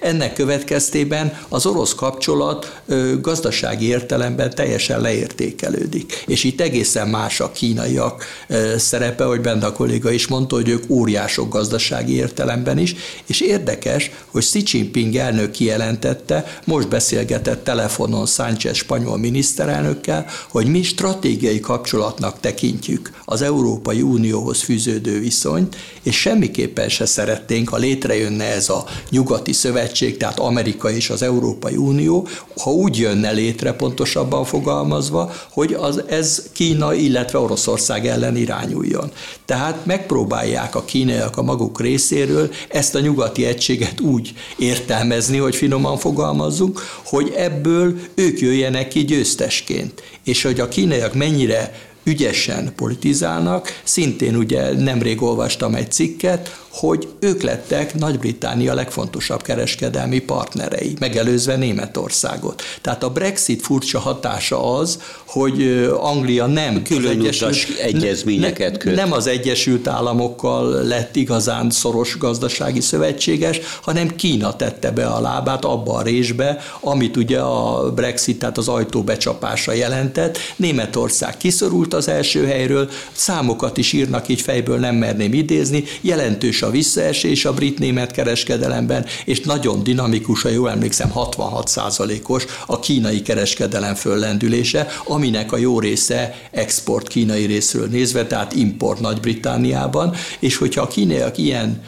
Ennek következtében az orosz kapcsolat ö, gazdasági értelemben teljesen leértékelődik. És itt egészen más a kínaiak ö, szerepe, hogy benne a kolléga is mondta, hogy ők óriások gazdasági értelemben is, és érdekes, hogy Xi Jinping elnök kijelentette, most beszélgetett telefonon Sánchez spanyol miniszterelnökkel, hogy mi stratégiai kapcsolatnak tekintjük az Európai Unióhoz fűződő viszonyt, és semmiképpen se szeretnénk, ha létrejönne ez a nyugati szövetség, tehát Amerika és az Európai Unió, ha úgy jönne létre, pontosabban fogalmazva, hogy az, ez Kína, illetve Oroszország ellen irányuljon. Tehát megpróbálják a kínaiak a maguk részéről ezt a nyugati egységet úgy értelmezni, hogy finoman fogalmazzunk, hogy ebből ők jöjjenek ki győztesként. És hogy a kínaiak mennyire ügyesen politizálnak. Szintén ugye nemrég olvastam egy cikket, hogy ők lettek Nagy-Britannia legfontosabb kereskedelmi partnerei, megelőzve Németországot. Tehát a Brexit furcsa hatása az, hogy Anglia nem külön Egyesült, egyezményeket köt. Nem az Egyesült Államokkal lett igazán szoros gazdasági szövetséges, hanem Kína tette be a lábát abba a részbe, amit ugye a Brexit, tehát az ajtó becsapása jelentett. Németország kiszorult az első helyről, számokat is írnak, így fejből nem merném idézni, jelentős a visszaesés a brit-német kereskedelemben, és nagyon dinamikus, ha jól emlékszem, 66% os a kínai kereskedelem föllendülése, aminek a jó része export kínai részről nézve, tehát import Nagy-Britániában, és hogyha a kínaiak ilyen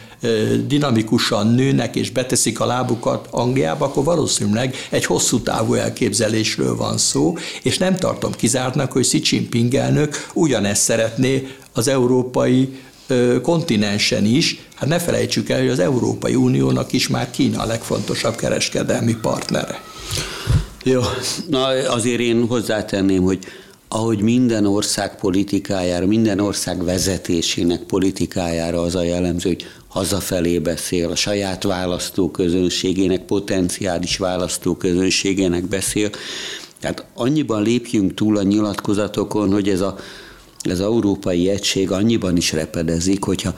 dinamikusan nőnek és beteszik a lábukat Angliába, akkor valószínűleg egy hosszú távú elképzelésről van szó, és nem tartom kizártnak, hogy Xi Jinping elnök ugyanezt szeretné az európai kontinensen is, hát ne felejtsük el, hogy az Európai Uniónak is már Kína a legfontosabb kereskedelmi partnere. Jó, na azért én hozzátenném, hogy ahogy minden ország politikájára, minden ország vezetésének politikájára az a jellemző, hogy hazafelé beszél, a saját választóközönségének, potenciális választóközönségének beszél. Tehát annyiban lépjünk túl a nyilatkozatokon, hogy ez a az európai egység annyiban is repedezik, hogyha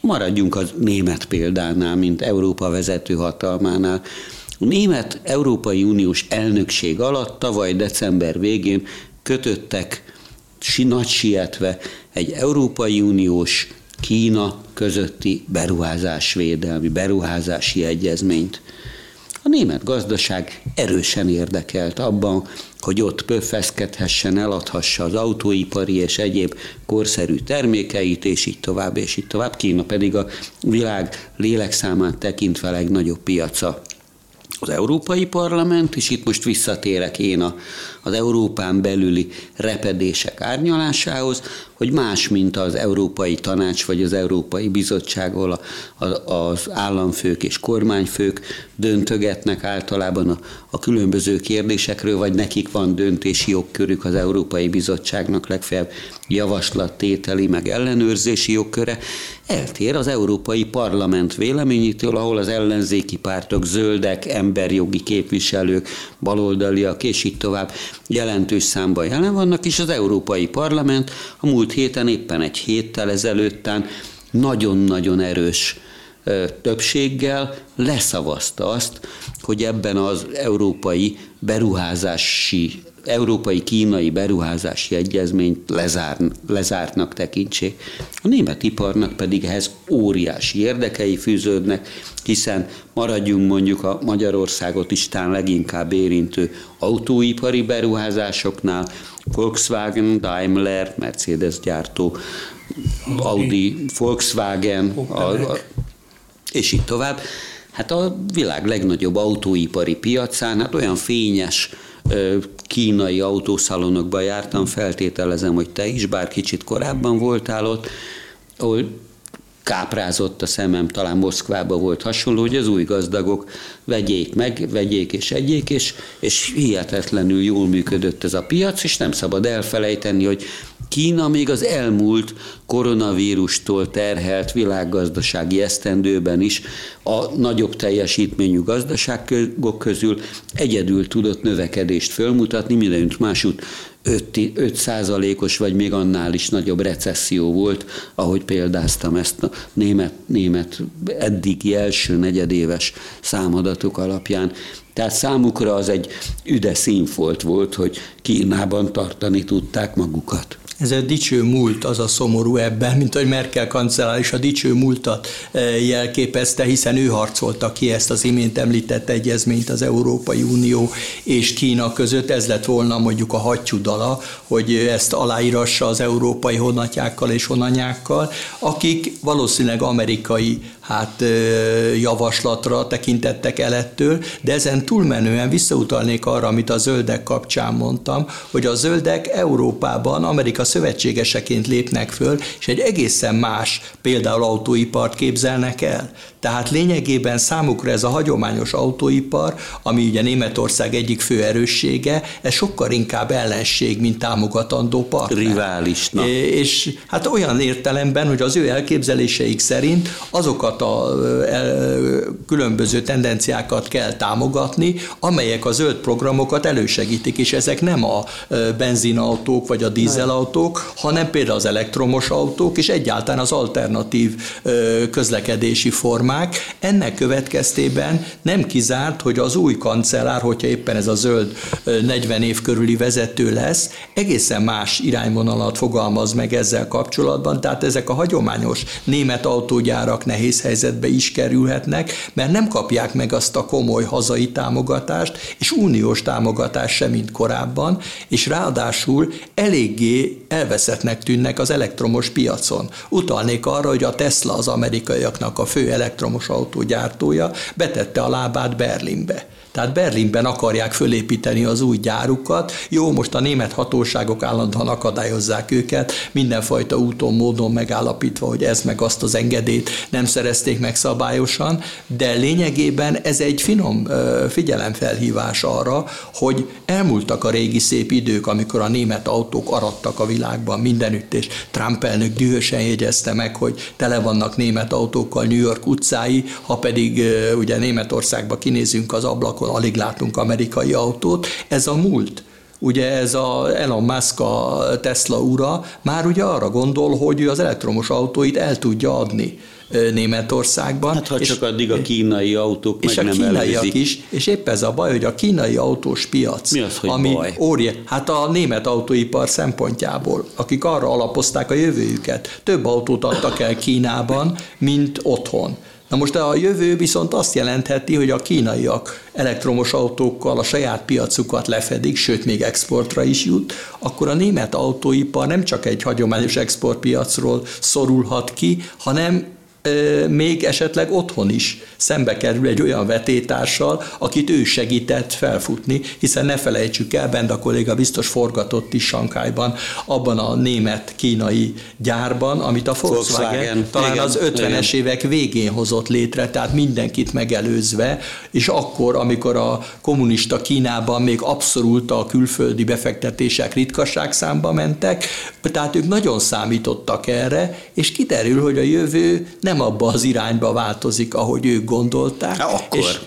maradjunk az német példánál, mint Európa vezető hatalmánál. A német Európai Uniós elnökség alatt tavaly december végén kötöttek nagy sietve egy Európai Uniós Kína közötti beruházásvédelmi, beruházási egyezményt. A német gazdaság erősen érdekelt abban, hogy ott pöffeszkedhessen, eladhassa az autóipari és egyéb korszerű termékeit, és így tovább, és így tovább. Kína pedig a világ lélekszámát tekintve legnagyobb piaca az Európai Parlament, és itt most visszatérek én a, az Európán belüli repedések árnyalásához, hogy más, mint az Európai Tanács vagy az Európai Bizottság, ahol az államfők és kormányfők döntögetnek általában a, a különböző kérdésekről, vagy nekik van döntési jogkörük az Európai Bizottságnak legfeljebb javaslattételi, meg ellenőrzési jogköre, eltér az Európai Parlament véleményétől, ahol az ellenzéki pártok, zöldek, emberjogi képviselők, baloldaliak és így tovább jelentős számban jelen vannak, és az Európai Parlament a múlt héten, éppen egy héttel ezelőttán nagyon-nagyon erős többséggel leszavazta azt, hogy ebben az európai beruházási európai-kínai beruházási egyezményt lezár, lezártnak tekintsék. A német iparnak pedig ehhez óriási érdekei fűződnek, hiszen maradjunk mondjuk a Magyarországot istán leginkább érintő autóipari beruházásoknál, Volkswagen, Daimler, Mercedes gyártó, Audi, Volkswagen, a, a, és így tovább. Hát a világ legnagyobb autóipari piacán, hát olyan fényes kínai autószalonokba jártam, feltételezem, hogy te is, bár kicsit korábban voltál ott, ahol káprázott a szemem, talán Moszkvába volt hasonló, hogy az új gazdagok vegyék meg, vegyék és egyék, és, és hihetetlenül jól működött ez a piac, és nem szabad elfelejteni, hogy Kína még az elmúlt koronavírustól terhelt világgazdasági esztendőben is a nagyobb teljesítményű gazdaságok közül egyedül tudott növekedést fölmutatni, mindenütt másút 5, százalékos vagy még annál is nagyobb recesszió volt, ahogy példáztam ezt a német, német eddigi első negyedéves számadatok alapján. Tehát számukra az egy üde színfolt volt, hogy Kínában tartani tudták magukat. Ez a dicső múlt az a szomorú ebben, mint hogy Merkel kancellár is a dicső múltat e, jelképezte, hiszen ő harcolta ki ezt az imént említett egyezményt az Európai Unió és Kína között. Ez lett volna mondjuk a hattyúdala, hogy ezt aláírassa az európai honatjákkal és honanyákkal, akik valószínűleg amerikai hát javaslatra tekintettek el ettől, de ezen túlmenően visszautalnék arra, amit a zöldek kapcsán mondtam, hogy a zöldek Európában Amerika szövetségeseként lépnek föl, és egy egészen más például autóipart képzelnek el. Tehát lényegében számukra ez a hagyományos autóipar, ami ugye Németország egyik fő erőssége, ez sokkal inkább ellenség, mint támogatandó partner. Riválisnak. És hát olyan értelemben, hogy az ő elképzeléseik szerint azokat a különböző tendenciákat kell támogatni, amelyek a zöld programokat elősegítik, és ezek nem a benzinautók vagy a dízelautók, hanem például az elektromos autók, és egyáltalán az alternatív közlekedési formák. Ennek következtében nem kizárt, hogy az új kancellár, hogyha éppen ez a zöld 40 év körüli vezető lesz, egészen más irányvonalat fogalmaz meg ezzel kapcsolatban, tehát ezek a hagyományos német autógyárak nehéz helyzetbe is kerülhetnek, mert nem kapják meg azt a komoly hazai támogatást, és uniós támogatást sem, mint korábban, és ráadásul eléggé elveszettnek tűnnek az elektromos piacon. Utalnék arra, hogy a Tesla az amerikaiaknak a fő elektromos elektromos autó gyártója betette a lábát Berlinbe. Tehát Berlinben akarják fölépíteni az új gyárukat. Jó, most a német hatóságok állandóan akadályozzák őket, mindenfajta úton, módon megállapítva, hogy ez meg azt az engedélyt nem szerezték meg szabályosan, de lényegében ez egy finom figyelemfelhívás arra, hogy elmúltak a régi szép idők, amikor a német autók arattak a világban mindenütt, és Trump elnök dühösen jegyezte meg, hogy tele vannak német autókkal New York utcái, ha pedig ugye Németországba kinézünk az ablakon, akkor alig látunk amerikai autót. Ez a múlt. Ugye ez a Elon Musk a Tesla ura már ugye arra gondol, hogy ő az elektromos autóit el tudja adni. Németországban. Hát ha és, csak addig a kínai autók és meg a nem kínaiak előzik. is, és épp ez a baj, hogy a kínai autós piac, Mi az, hogy ami baj? óriá, hát a német autóipar szempontjából, akik arra alapozták a jövőjüket, több autót adtak el Kínában, mint otthon. Na most a jövő viszont azt jelentheti, hogy a kínaiak elektromos autókkal a saját piacukat lefedik, sőt még exportra is jut, akkor a német autóipar nem csak egy hagyományos exportpiacról szorulhat ki, hanem még esetleg otthon is szembe kerül egy olyan vetétársal, akit ő segített felfutni, hiszen ne felejtsük el, Benda kolléga biztos forgatott is Sankályban, abban a német-kínai gyárban, amit a Volkswagen, Volkswagen. talán Igen, az 50-es igen. évek végén hozott létre, tehát mindenkit megelőzve, és akkor, amikor a kommunista Kínában még abszolút a külföldi befektetések ritkaság számba mentek, tehát ők nagyon számítottak erre, és kiderül, hogy a jövő nem abba az irányba változik, ahogy ők gondolták. Há, akkor. És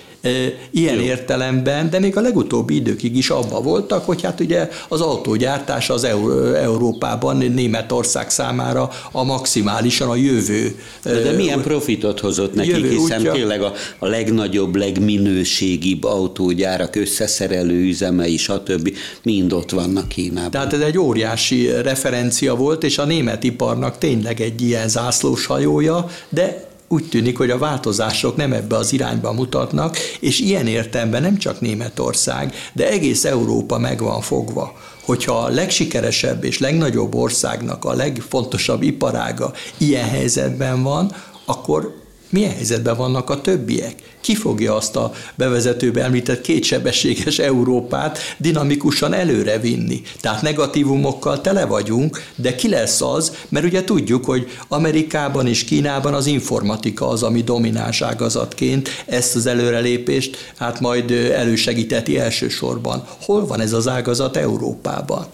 Ilyen Jó. értelemben, de még a legutóbbi időkig is abba voltak, hogy hát ugye az autógyártás az Eur- Európában, Németország számára a maximálisan a jövő. De, de milyen profitot hozott nekik, hiszen útja. tényleg a, a legnagyobb, legminőségibb autógyárak, összeszerelő üzemei, stb. mind ott vannak Kínában. Tehát ez egy óriási referencia volt, és a német iparnak tényleg egy ilyen zászlós hajója, de úgy tűnik, hogy a változások nem ebbe az irányba mutatnak, és ilyen értelemben nem csak Németország, de egész Európa meg van fogva. Hogyha a legsikeresebb és legnagyobb országnak a legfontosabb iparága ilyen helyzetben van, akkor milyen helyzetben vannak a többiek? Ki fogja azt a bevezetőbe említett kétsebességes Európát dinamikusan előre vinni? Tehát negatívumokkal tele vagyunk, de ki lesz az, mert ugye tudjuk, hogy Amerikában és Kínában az informatika az, ami domináns ágazatként ezt az előrelépést hát majd elősegíteti elsősorban. Hol van ez az ágazat Európában?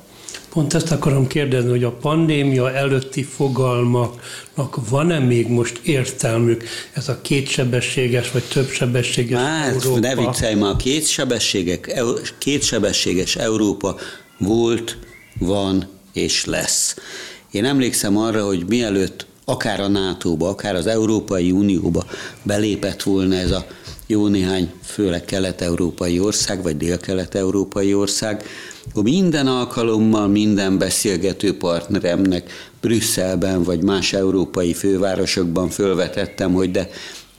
Pont ezt akarom kérdezni, hogy a pandémia előtti fogalmaknak van-e még most értelmük ez a kétsebességes vagy többsebességes Hát, Európa? ne viccelj már, kétsebességek, eu- kétsebességes Európa volt, van és lesz. Én emlékszem arra, hogy mielőtt akár a NATO-ba, akár az Európai Unióba belépett volna ez a jó néhány, főleg kelet-európai ország, vagy dél-kelet-európai ország, akkor minden alkalommal minden beszélgető partneremnek Brüsszelben vagy más európai fővárosokban fölvetettem, hogy de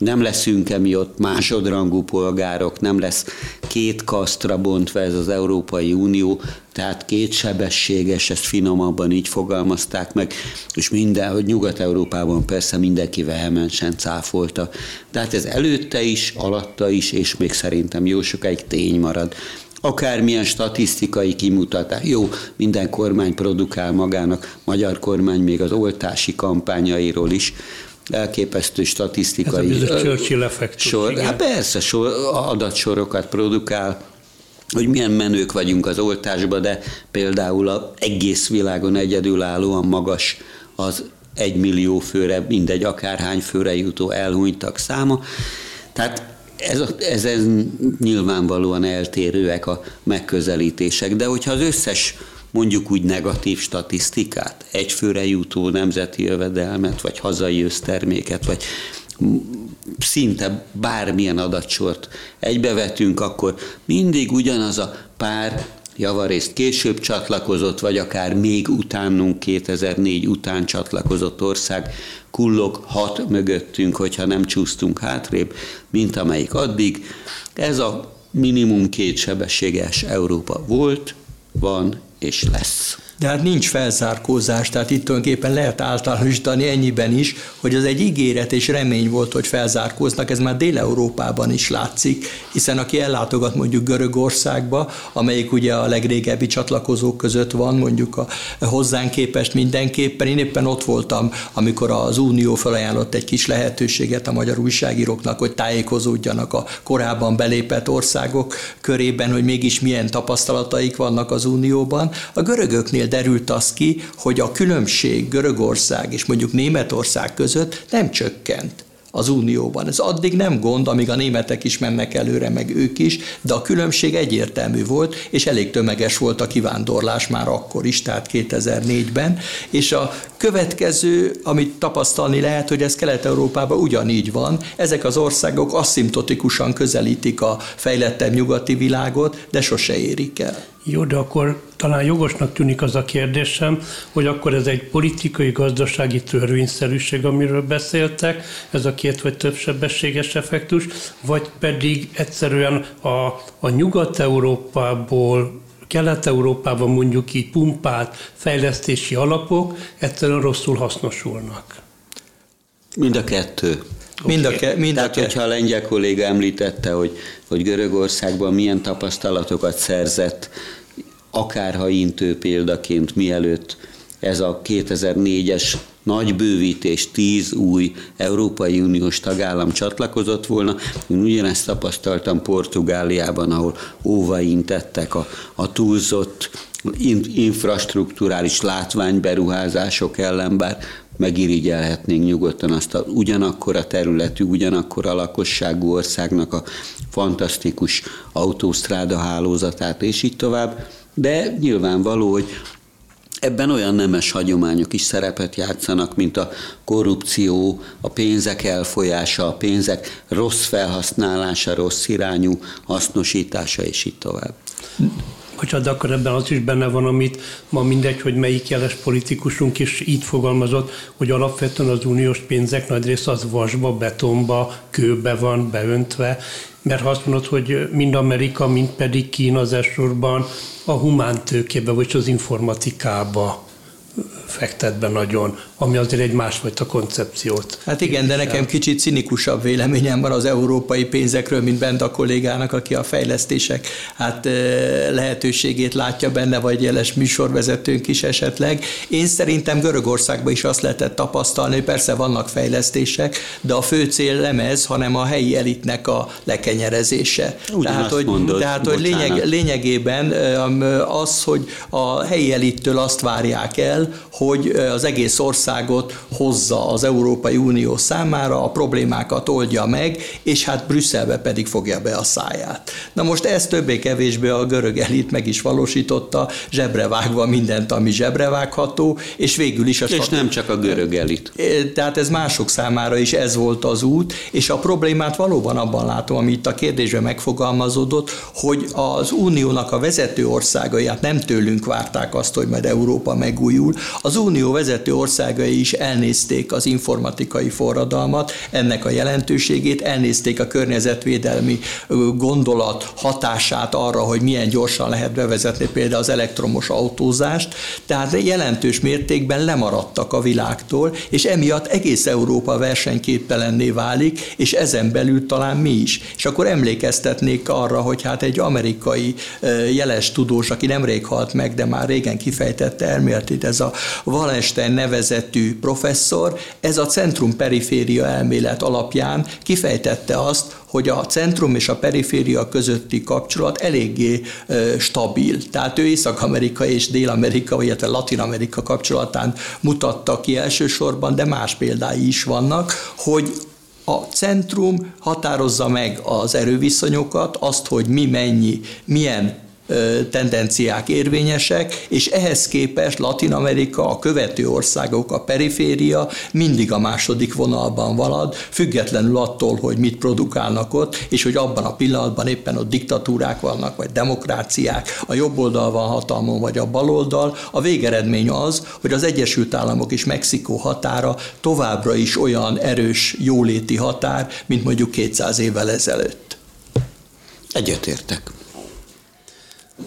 nem leszünk-e mi ott másodrangú polgárok, nem lesz két kasztra bontva ez az Európai Unió, tehát kétsebességes, ezt finomabban így fogalmazták meg, és minden, hogy Nyugat-Európában persze mindenki vehemensen cáfolta. Tehát ez előtte is, alatta is, és még szerintem jó sokáig tény marad akármilyen statisztikai kimutatás. Jó, minden kormány produkál magának, magyar kormány még az oltási kampányairól is, elképesztő statisztikai Ez a Churchill. Sor, hát persze, sor, adatsorokat produkál, hogy milyen menők vagyunk az oltásba, de például az egész világon egyedülállóan magas az egy millió főre, mindegy akárhány főre jutó elhunytak száma. Tehát ez, a, ez, ez nyilvánvalóan eltérőek a megközelítések, de hogyha az összes mondjuk úgy negatív statisztikát, egyfőre jutó nemzeti jövedelmet, vagy hazai összterméket, vagy szinte bármilyen adatsort egybevetünk, akkor mindig ugyanaz a pár javarészt később csatlakozott, vagy akár még utánunk 2004 után csatlakozott ország kullog hat mögöttünk, hogyha nem csúsztunk hátrébb, mint amelyik addig. Ez a minimum kétsebességes Európa volt, van és lesz. De hát nincs felzárkózás, tehát itt tulajdonképpen lehet általánosítani ennyiben is, hogy az egy ígéret és remény volt, hogy felzárkóznak, ez már Dél-Európában is látszik, hiszen aki ellátogat mondjuk Görögországba, amelyik ugye a legrégebbi csatlakozók között van, mondjuk a hozzánk képest mindenképpen, én éppen ott voltam, amikor az Unió felajánlott egy kis lehetőséget a magyar újságíróknak, hogy tájékozódjanak a korábban belépett országok körében, hogy mégis milyen tapasztalataik vannak az Unióban. A görögöknél derült az ki, hogy a különbség Görögország és mondjuk Németország között nem csökkent az Unióban. Ez addig nem gond, amíg a németek is mennek előre, meg ők is, de a különbség egyértelmű volt, és elég tömeges volt a kivándorlás már akkor is, tehát 2004-ben, és a következő, amit tapasztalni lehet, hogy ez Kelet-Európában ugyanígy van, ezek az országok asszimptotikusan közelítik a fejlettebb nyugati világot, de sose érik el. Jó, de akkor talán jogosnak tűnik az a kérdésem, hogy akkor ez egy politikai, gazdasági törvényszerűség, amiről beszéltek, ez a két vagy több sebességes effektus, vagy pedig egyszerűen a, a Nyugat-Európából Kelet-Európában mondjuk így pumpált fejlesztési alapok egyszerűen rosszul hasznosulnak. Mind a kettő. Mind a, ke, mind Tehát, a hogyha a lengyel kolléga említette, hogy, hogy Görögországban milyen tapasztalatokat szerzett, akárha intő példaként mielőtt ez a 2004-es nagy bővítés, tíz új Európai Uniós tagállam csatlakozott volna. Én ugyanezt tapasztaltam Portugáliában, ahol óvaintettek a, a túlzott infrastruktúrális látványberuházások ellen, bár megirigyelhetnénk nyugodtan azt a ugyanakkor a területű, ugyanakkor a lakosságú országnak a fantasztikus autósztráda hálózatát, és így tovább. De nyilvánvaló, hogy Ebben olyan nemes hagyományok is szerepet játszanak, mint a korrupció, a pénzek elfolyása, a pénzek rossz felhasználása, rossz irányú hasznosítása, és így tovább. Bocsánat, akkor ebben az is benne van, amit ma mindegy, hogy melyik jeles politikusunk is így fogalmazott, hogy alapvetően az uniós pénzek nagy része az vasba, betonba, kőbe van beöntve, mert ha azt mondod, hogy mind Amerika, mind pedig Kína az elsősorban a humántőkébe, vagy az informatikába fektet be nagyon, ami azért egy másfajta koncepciót. Hát igen, de nekem kicsit cinikusabb véleményem van az európai pénzekről, mint bent a kollégának, aki a fejlesztések hát lehetőségét látja benne, vagy jeles műsorvezetőnk is esetleg. Én szerintem Görögországban is azt lehetett tapasztalni, hogy persze vannak fejlesztések, de a fő cél nem ez, hanem a helyi elitnek a lekenyerezése. Ugyan tehát, hogy, mondod, tehát, hogy lényeg, lényegében az, hogy a helyi elittől azt várják el, hogy az egész országot hozza az Európai Unió számára, a problémákat oldja meg, és hát Brüsszelbe pedig fogja be a száját. Na most ez többé-kevésbé a görög elit meg is valósította, zsebre vágva mindent, ami zsebre vágható, és végül is a... És nem csak a görög elit. Tehát ez mások számára is ez volt az út, és a problémát valóban abban látom, ami itt a kérdésben megfogalmazódott, hogy az uniónak a vezető országai, hát nem tőlünk várták azt, hogy majd Európa megújul, Az unió vezető országai is elnézték az informatikai forradalmat, ennek a jelentőségét, elnézték a környezetvédelmi gondolat hatását arra, hogy milyen gyorsan lehet bevezetni például az elektromos autózást, tehát jelentős mértékben lemaradtak a világtól, és emiatt egész Európa versenyképtelenné válik, és ezen belül talán mi is. És akkor emlékeztetnék arra, hogy hát egy amerikai jeles tudós, aki nemrég halt meg, de már régen kifejtette elméletét, ez a Wallenstein nevezetű professzor, ez a centrum-periféria elmélet alapján kifejtette azt, hogy a centrum és a periféria közötti kapcsolat eléggé stabil. Tehát ő Észak-Amerika és Dél-Amerika, illetve Latin-Amerika kapcsolatán mutatta ki elsősorban, de más példái is vannak, hogy a centrum határozza meg az erőviszonyokat, azt, hogy mi mennyi, milyen tendenciák érvényesek, és ehhez képest Latin Amerika, a követő országok, a periféria mindig a második vonalban valad, függetlenül attól, hogy mit produkálnak ott, és hogy abban a pillanatban éppen ott diktatúrák vannak, vagy demokráciák, a jobb oldal van hatalmon, vagy a bal oldal. A végeredmény az, hogy az Egyesült Államok és Mexikó határa továbbra is olyan erős jóléti határ, mint mondjuk 200 évvel ezelőtt. Egyetértek.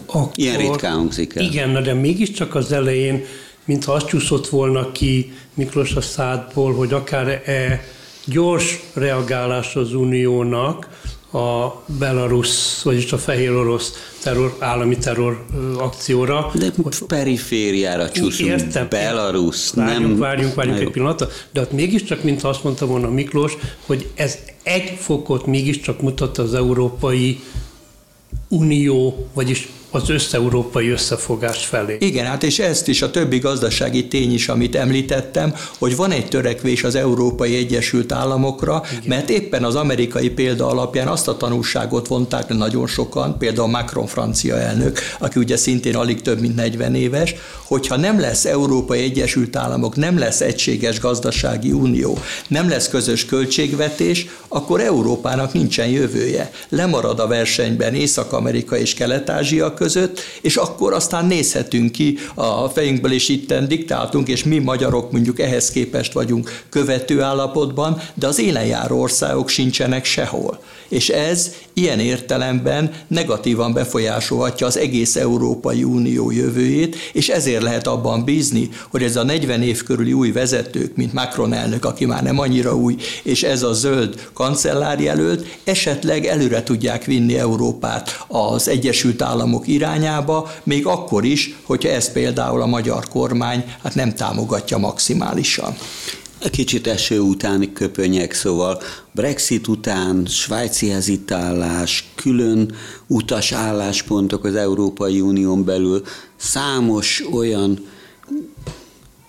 Akkor, Ilyen ritkán hangzik el. Igen, de mégiscsak az elején, mintha azt csúszott volna ki Miklós a szádból, hogy akár e gyors reagálás az uniónak a Belarus, vagyis a fehér orosz terror, állami terror akcióra. De perifériára csúszunk, Értem, Belarus, várjunk, nem... Várjunk, várjunk egy pillanatot, de ott mégiscsak, mint azt mondta volna Miklós, hogy ez egy fokot mégiscsak mutat az Európai Unió, vagyis az összeurópai összefogás felé. Igen, hát és ezt is a többi gazdasági tény is, amit említettem, hogy van egy törekvés az Európai Egyesült Államokra, Igen. mert éppen az amerikai példa alapján azt a tanulságot vonták nagyon sokan, például Macron francia elnök, aki ugye szintén alig több mint 40 éves, hogyha nem lesz Európai Egyesült Államok, nem lesz egységes gazdasági unió, nem lesz közös költségvetés, akkor Európának nincsen jövője. Lemarad a versenyben Észak-Amerika és Kelet-Ázsia között, és akkor aztán nézhetünk ki a fejünkből, és itten diktáltunk, és mi magyarok mondjuk ehhez képest vagyunk követő állapotban, de az élenjáró országok sincsenek sehol. És ez ilyen értelemben negatívan befolyásolhatja az egész Európai Unió jövőjét, és ezért lehet abban bízni, hogy ez a 40 év körüli új vezetők, mint Macron elnök, aki már nem annyira új, és ez a zöld kancellárjelölt, esetleg előre tudják vinni Európát az Egyesült Államok irányába, még akkor is, hogyha ezt például a magyar kormány hát nem támogatja maximálisan. Kicsit eső utáni köpönyek, szóval Brexit után svájci hezitálás, külön utas álláspontok az Európai Unión belül, számos olyan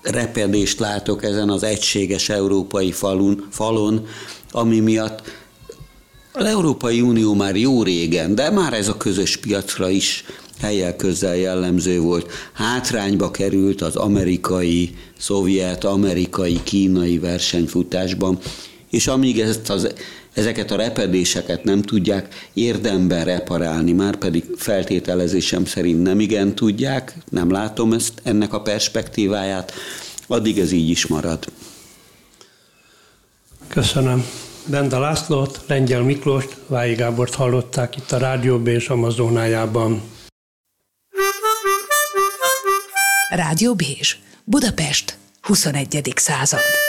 repedést látok ezen az egységes európai falun, falon, ami miatt az Európai Unió már jó régen, de már ez a közös piacra is helyel közel jellemző volt. Hátrányba került az amerikai, szovjet, amerikai, kínai versenyfutásban, és amíg ezt az, ezeket a repedéseket nem tudják érdemben reparálni, már pedig feltételezésem szerint nem igen tudják, nem látom ezt, ennek a perspektíváját, addig ez így is marad. Köszönöm. Benda Lászlót, Lengyel Miklóst, Vályi Gábort hallották itt a Rádió B és Amazonájában. Rádió Bézs, Budapest, 21. század.